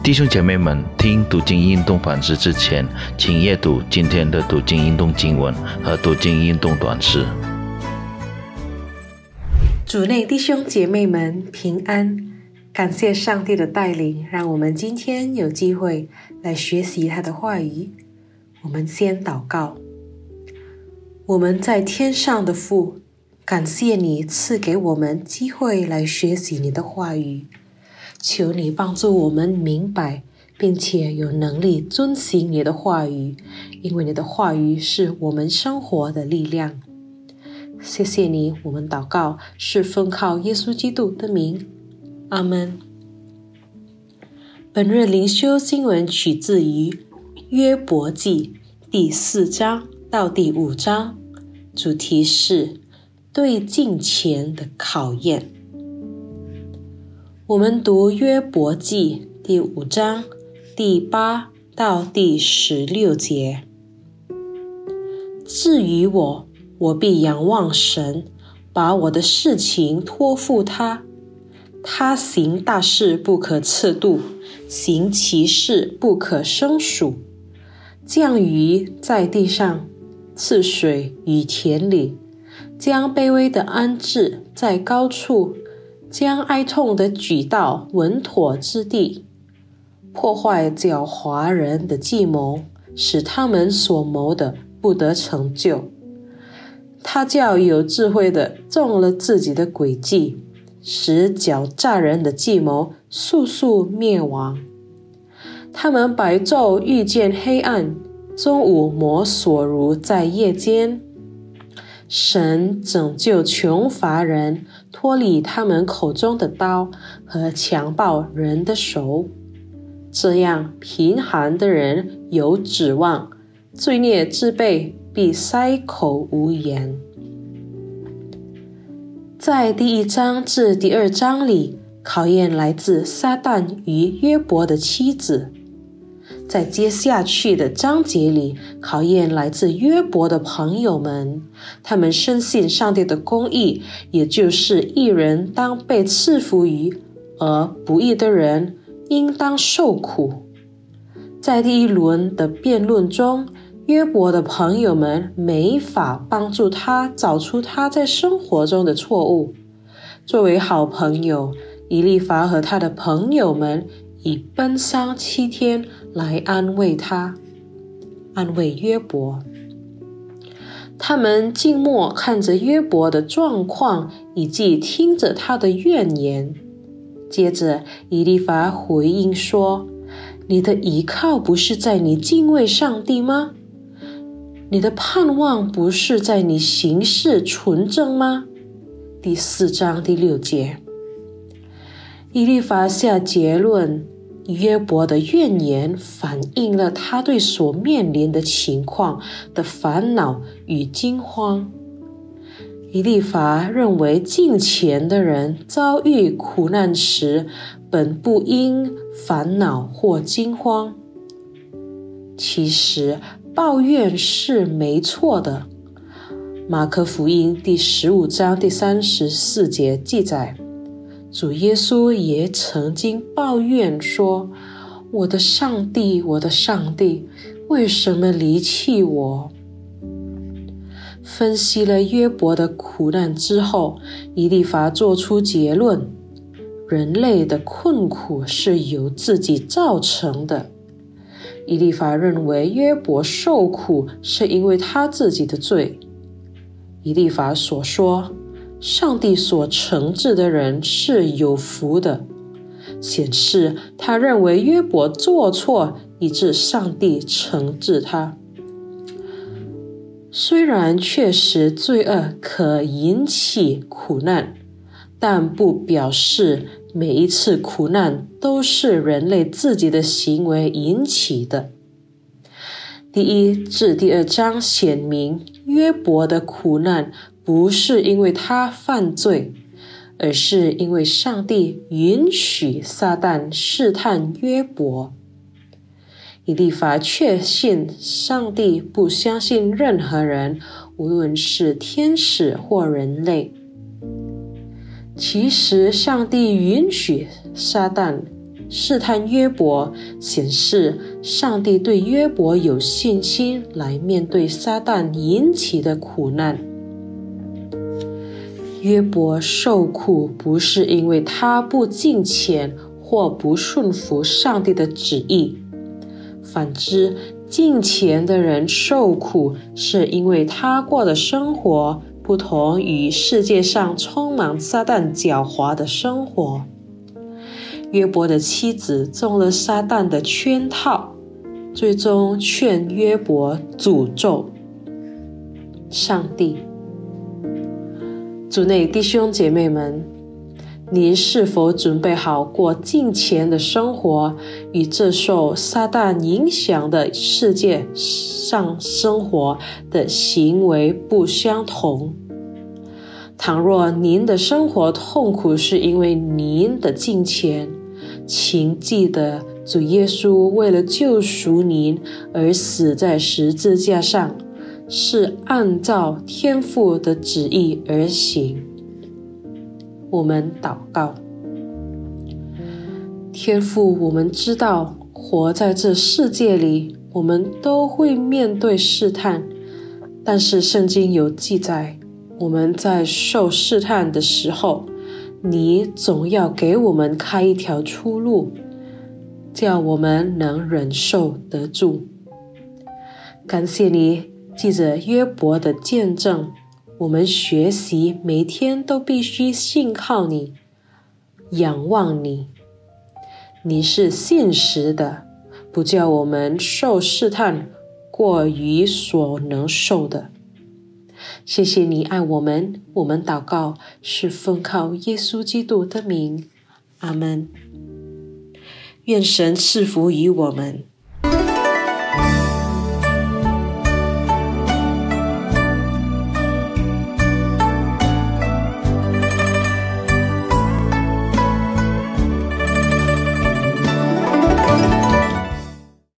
弟兄姐妹们，听读经运动反思之前，请阅读今天的读经运动经文和读经运动短诗。主内弟兄姐妹们平安，感谢上帝的带领，让我们今天有机会来学习他的话语。我们先祷告：我们在天上的父，感谢你赐给我们机会来学习你的话语。求你帮助我们明白，并且有能力遵行你的话语，因为你的话语是我们生活的力量。谢谢你，我们祷告是奉靠耶稣基督的名，阿门。本日灵修经文取自于约伯记第四章到第五章，主题是对金钱的考验。我们读约伯记第五章第八到第十六节。至于我，我必仰望神，把我的事情托付他。他行大事不可测度，行其事不可胜数。降雨在地上，赐水与田里，将卑微的安置在高处。将哀痛的举到稳妥之地，破坏狡猾人的计谋，使他们所谋的不得成就。他叫有智慧的中了自己的诡计，使狡诈人的计谋速速灭亡。他们白昼遇见黑暗，中午摸索如在夜间。神拯救穷乏人，脱离他们口中的刀和强暴人的手，这样贫寒的人有指望，罪孽之辈必塞口无言。在第一章至第二章里，考验来自撒旦与约伯的妻子。在接下去的章节里，考验来自约伯的朋友们，他们深信上帝的公义，也就是义人当被赐福于，而不义的人应当受苦。在第一轮的辩论中，约伯的朋友们没法帮助他找出他在生活中的错误。作为好朋友，以利法和他的朋友们。以奔丧七天来安慰他，安慰约伯。他们静默看着约伯的状况，以及听着他的怨言。接着，以利法回应说：“你的依靠不是在你敬畏上帝吗？你的盼望不是在你行事纯正吗？”第四章第六节。伊利法下结论：约伯的怨言反映了他对所面临的情况的烦恼与惊慌。伊利法认为，近前的人遭遇苦难时，本不应烦恼或惊慌。其实，抱怨是没错的。马可福音第十五章第三十四节记载。主耶稣也曾经抱怨说：“我的上帝，我的上帝，为什么离弃我？”分析了约伯的苦难之后，以利法做出结论：人类的困苦是由自己造成的。以利法认为约伯受苦是因为他自己的罪。以利法所说。上帝所惩治的人是有福的，显示他认为约伯做错，以致上帝惩治他。虽然确实罪恶可引起苦难，但不表示每一次苦难都是人类自己的行为引起的。第一至第二章显明约伯的苦难。不是因为他犯罪，而是因为上帝允许撒旦试探约伯。以利法确信上帝不相信任何人，无论是天使或人类。其实，上帝允许撒旦试探约伯，显示上帝对约伯有信心来面对撒旦引起的苦难。约伯受苦不是因为他不敬虔或不顺服上帝的旨意，反之，敬虔的人受苦是因为他过的生活不同于世界上充满撒旦狡猾的生活。约伯的妻子中了撒旦的圈套，最终劝约伯诅咒上帝。主内弟兄姐妹们，您是否准备好过敬虔的生活，与这受撒旦影响的世界上生活的行为不相同？倘若您的生活痛苦是因为您的敬虔，请记得主耶稣为了救赎您而死在十字架上。是按照天父的旨意而行。我们祷告，天父，我们知道活在这世界里，我们都会面对试探，但是圣经有记载，我们在受试探的时候，你总要给我们开一条出路，叫我们能忍受得住。感谢你。记着约伯的见证，我们学习每天都必须信靠你，仰望你。你是现实的，不叫我们受试探过于所能受的。谢谢你爱我们，我们祷告是奉靠耶稣基督的名，阿门。愿神赐福于我们。